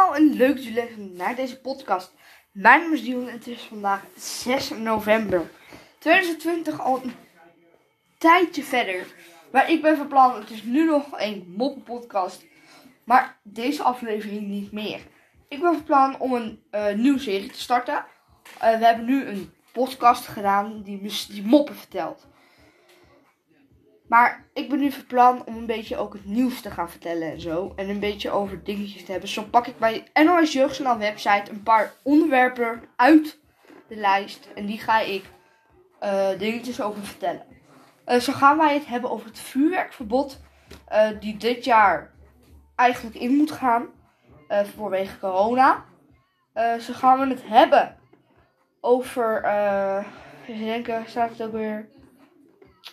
allemaal en leuk jullie naar deze podcast. Mijn naam is Dion en het is vandaag 6 november 2020, al een tijdje verder. Maar ik ben van plan, het is nu nog een moppenpodcast, maar deze aflevering niet meer. Ik ben van plan om een uh, nieuwe serie te starten. Uh, we hebben nu een podcast gedaan die, die moppen vertelt. Maar ik ben nu van plan om een beetje ook het nieuws te gaan vertellen en zo. En een beetje over dingetjes te hebben. Zo pak ik bij NOS Jeugdjournaal website een paar onderwerpen uit de lijst. En die ga ik uh, dingetjes over vertellen. Uh, zo gaan wij het hebben over het vuurwerkverbod. Uh, die dit jaar eigenlijk in moet gaan. vanwege corona. zo gaan we het hebben over... even denken, staat het ook weer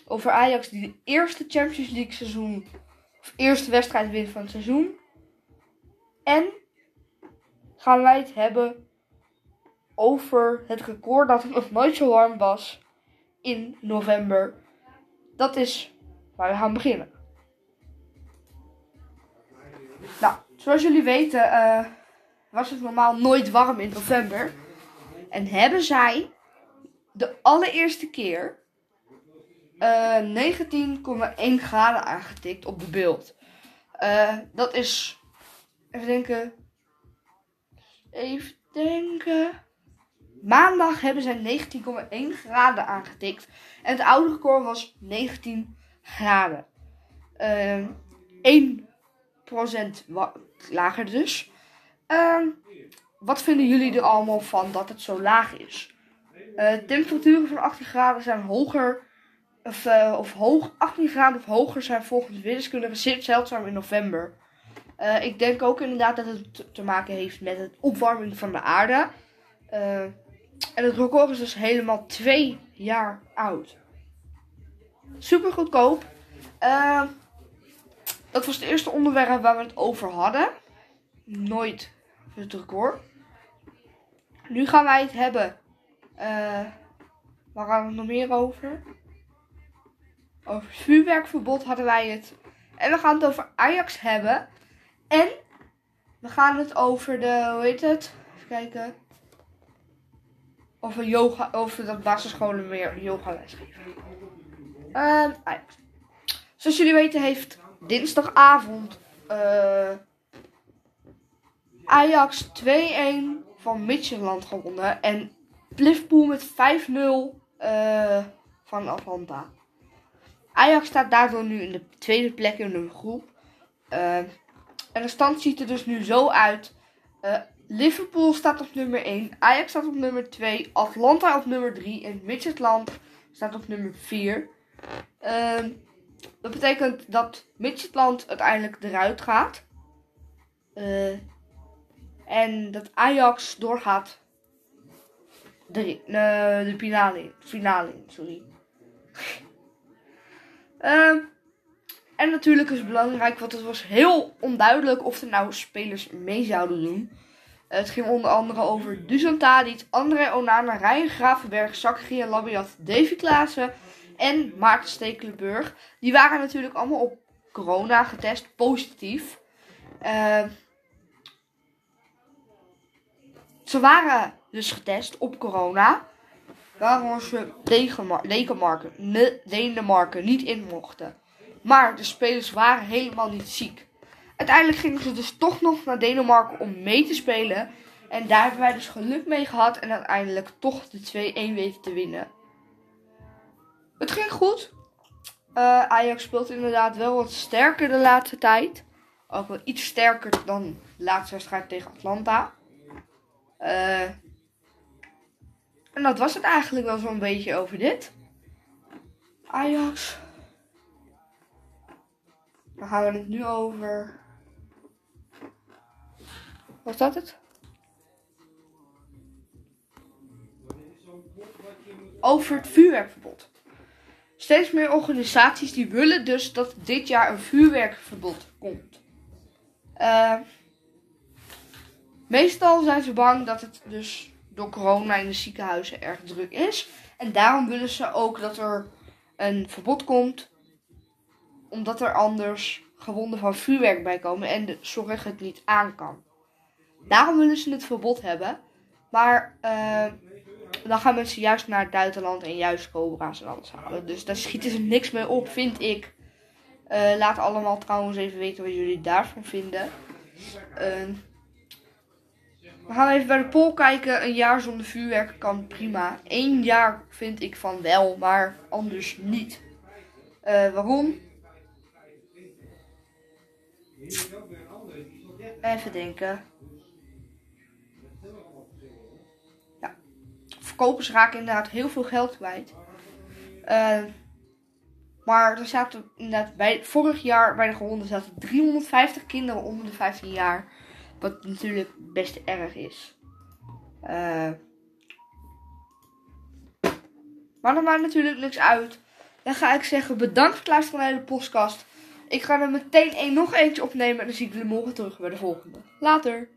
over Ajax die de eerste Champions League seizoen, of eerste wedstrijd wint van het seizoen. En gaan wij het hebben over het record dat nog nooit zo warm was in november. Dat is waar we gaan beginnen. Nou, zoals jullie weten uh, was het normaal nooit warm in november. En hebben zij de allereerste keer uh, eh, 19,1 graden aangetikt op de beeld. Uh, dat is. Even denken. Even denken. Maandag hebben zij 19,1 graden aangetikt. En het oude record was 19 graden. Uh, eh, 1% lager dus. Uh, wat vinden jullie er allemaal van dat het zo laag is? Uh, temperaturen van 18 graden zijn hoger of, uh, of hoog, 18 graden of hoger zijn volgens wiskundigen zeer zeldzaam in november. Uh, ik denk ook inderdaad dat het te maken heeft met het opwarming van de aarde. Uh, en het record is dus helemaal twee jaar oud. Super goedkoop. dat was het eerste onderwerp waar we het over hadden. Nooit het record. Nu gaan wij het hebben. waar gaan we het nog meer over? Over vuurwerkverbod hadden wij het. En we gaan het over Ajax hebben. En we gaan het over de, hoe heet het? Even kijken. Over yoga, over dat basisscholen meer yogales geven. Um, Ajax. Zoals jullie weten heeft dinsdagavond uh, Ajax 2-1 van Midtjylland gewonnen. En Liverpool met 5-0 uh, van Atlanta. Ajax staat daardoor nu in de tweede plek in de groep. Uh, en de stand ziet er dus nu zo uit. Uh, Liverpool staat op nummer 1. Ajax staat op nummer 2. Atlanta op nummer 3. En Midgetland staat op nummer 4. Uh, ehm, dat betekent dat Midgetland uiteindelijk eruit gaat. Uh, en dat Ajax doorgaat de, de finale, finale in. Sorry. Uh, en natuurlijk is het belangrijk, want het was heel onduidelijk of er nou spelers mee zouden doen. het ging onder andere over Dusan Tadic, André Onana, Ryan Gravenberg, Zakaria Labiat, Davy Klaassen en Maarten Stekelenburg. Die waren natuurlijk allemaal op corona getest, positief. Uh, ze waren dus getest op corona. Waarom ze Denemarken, Denemarken niet in mochten. Maar de spelers waren helemaal niet ziek. Uiteindelijk gingen ze dus toch nog naar Denemarken om mee te spelen. En daar hebben wij dus geluk mee gehad en uiteindelijk toch de 2-1 weten te winnen. Het ging goed. Uh, Ajax speelt inderdaad wel wat sterker de laatste tijd. Ook wel iets sterker dan de laatste wedstrijd tegen Atlanta. Uh, en dat was het eigenlijk wel zo'n beetje over dit. Ajax. Dan gaan we het nu over. Was dat het? Over het vuurwerkverbod. Steeds meer organisaties die willen dus dat dit jaar een vuurwerkverbod komt. Uh, meestal zijn ze bang dat het dus door corona in de ziekenhuizen erg druk is. En daarom willen ze ook dat er een verbod komt. Omdat er anders gewonden van vuurwerk bij komen en de zorg het niet aan kan. Daarom willen ze het verbod hebben. Maar eh, dan gaan mensen juist naar het buitenland en juist cobra's en alles halen. Dus daar schieten ze niks mee op, vind ik. Eh, laat allemaal trouwens even weten wat jullie daarvan vinden. Ehm, we gaan even bij de poll kijken. Een jaar zonder vuurwerk kan prima. Eén jaar vind ik van wel, maar anders niet. Eh, waarom? Even denken. Ja. Verkopers raken inderdaad heel veel geld kwijt. Eh, maar er zaten inderdaad bij, vorig jaar bij de gewonden zaten 350 kinderen onder de 15 jaar. Wat natuurlijk best erg is. Eh, maar dat maakt natuurlijk niks uit. Dan ga ik zeggen bedankt voor het luisteren naar de podcast. Ik ga er meteen één, nog eentje opnemen en dan zie ik jullie morgen terug bij de volgende. Later.